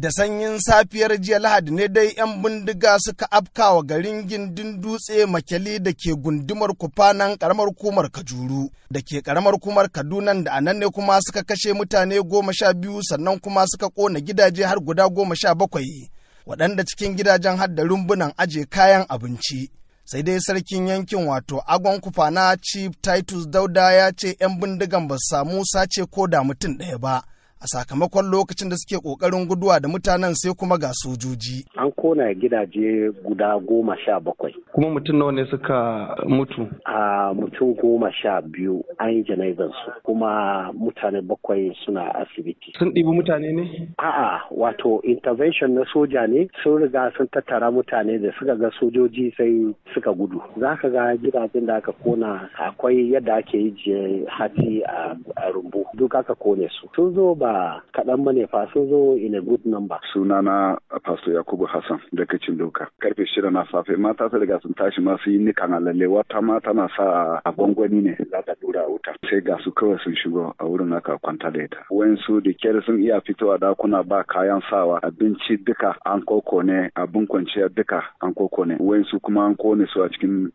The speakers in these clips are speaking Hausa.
Da sanyin safiyar jiya Lahadi ne dai 'yan bindiga suka afkawa garin gindin dutse makeli da ke gundumar kufanan karamar hukumar Kajuru da ke karamar hukumar Kaduna da a nan ne kuma suka kashe mutane goma sha biyu sannan kuma suka kona gidaje har guda goma sha bakwai waɗanda cikin gidajen har da rumbunan aje kayan abinci. Sai dai sarkin yankin wato agon kufana Chief Titus Dauda ya ce 'yan bindigan ba su samu sace ko da mutum ɗaya ba. A sakamakon lokacin da suke ƙoƙarin guduwa da mutanen sai kuma ga sojoji. An kona gidaje guda goma sha bakwai. Kuma mutum nawa ne suka mutu? A mutum goma sha biyu an yi jana'izar su kuma mutane bakwai suna asibiti. Sun ɗibi mutane ne? A'a wato intervention na soja ne sun riga sun tattara mutane da suka ga sojoji sai suka gudu. Za ka ga gidajen da aka kona akwai yadda ake yi hati a rumbu duk aka ƙone su. Sun zo ba ba kaɗan ba ne fa sun zo in a good number. Sunana Pastor Yakubu Hassan da kacin doka. Karfe shida na safe mata su riga sun tashi ma su yi nikan alalle wata ma tana sa a gwangwani ne za ta dura wuta. Sai ga su kawai sun shigo a wurin aka kwanta da ita. Wayansu da kyar sun iya fitowa dakuna ba kayan sawa abinci duka an koko ne abin kwanciya duka an koko ne. Wayansu kuma an ƙone su a cikin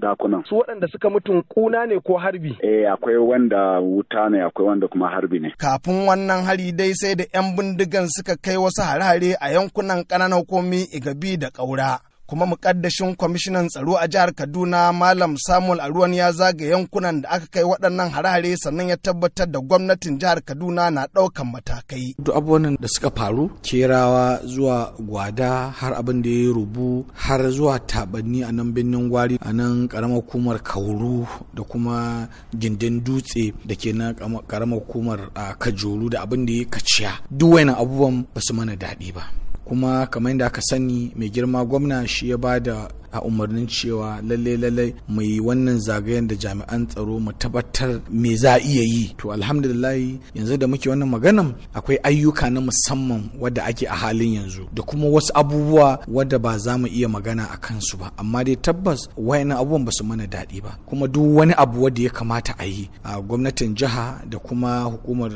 dakunan. Su waɗanda suka mutu kuna ne ko harbi? Eh akwai wanda wuta ne akwai wanda kuma harbi ne. Kafin wannan hari dai sai da 'yan bindigan suka kai wasu hare-hare a yankunan ƙananan hukumi igabi da ƙaura. Kuma mukaddashin kwamishinan tsaro a jihar kaduna malam samuel aruwan ya zaga yankunan da aka kai waɗannan hare-hare sannan ya tabbatar da gwamnatin jihar kaduna na ɗaukan matakai. Duk abubuwan da suka faru kerawa zuwa gwada har abin da ya rubu har zuwa tabanni a nan birnin gwari a nan karamar hukumar kauru da kuma gindin dutse da ke na karamar hukumar kajoru da abin da ya kaciya. Duk wani abubuwan ba su mana daɗi ba. Kuma kamar yadda aka sani mai girma gwamna shi ya ba da a umarnin cewa lalle lalle mai wannan zagayen da jami'an tsaro mu tabbatar me za a iya yi. To alhamdulillah yanzu da muke wannan maganan akwai ayyuka na musamman wadda ake a halin yanzu da kuma wasu abubuwa wadda ba za mu iya magana a kansu ba. Amma dai tabbas wayannan abubuwan ba su mana daɗi ba. Kuma duk wani abu wadda ya kamata a yi a gwamnatin jiha da kuma hukumar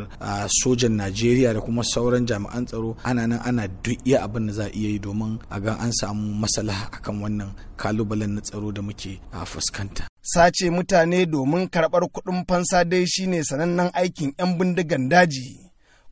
sojan najeriya da kuma sauran jami'an tsaro ana nan ana duk iya abin da za a iya yi domin a ga an samu maslaha akan wannan kalubalen na tsaro da muke a fuskanta. Sace mutane domin karɓar kuɗin fansa dai shine sanannen aikin 'yan bindigan daji.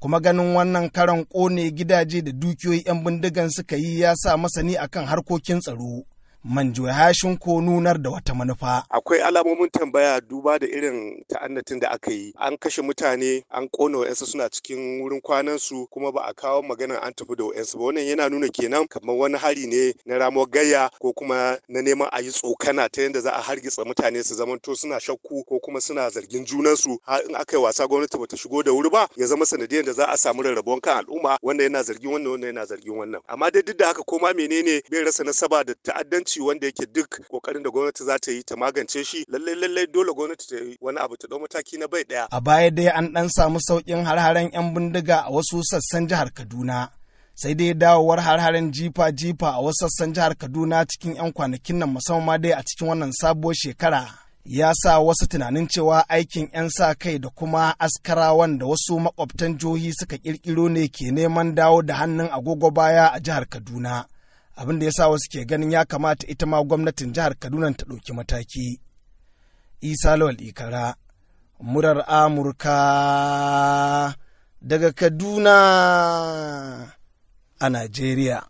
Kuma ganin wannan karan ƙone gidaje da dukiyoyi 'yan bindigan suka yi ya sa masani akan harkokin tsaro. Manjo hashin ko nunar da wata manufa. Akwai alamomin tambaya duba da irin ta'annatin da aka yi. An kashe mutane, an kona wa'yansu suna cikin wurin kwanan su kuma ba a kawo magana an tafi da wa'yansu ba. Wannan yana nuna kenan kamar wani hari ne na ramuwar gayya ko kuma na neman a yi tsokana ta yadda za a hargitsa mutane su zamanto suna shakku ko kuma suna zargin junansu har in aka yi wasa gwamnati bata shigo da wuri ba ya zama sanadiyar da za a samu rarrabuwan kan al'umma wanda yana zargin wannan wanda yana zargin wannan. Amma dai duk da haka koma menene bai rasa nasaba da ta'addanci wanda yake duk ƙoƙarin da gwamnati za ta yi ta magance shi lallai lallai dole gwamnati ta yi wani abu ta ɗau mataki na bai ɗaya a baya dai an dan samu saukin har-haren yan bindiga a wasu sassan jihar Kaduna sai dai dawowar har-haren jifa-jifa a wasu sassan jihar Kaduna cikin 'yan kwanakin nan musamman dai a cikin wannan sabuwar shekara ya sa wasu tunanin cewa aikin 'yan sa kai da kuma askarawan da wasu makwabtan jihohi suka kirkiro ne ke neman dawo da hannun agogo baya a jihar Kaduna. Abin da ya sa wasu ke ganin ya kamata ita ma gwamnatin jihar kaduna ta ɗauki mataki. Isa lawal ikara murar amurka daga kaduna a najeriya.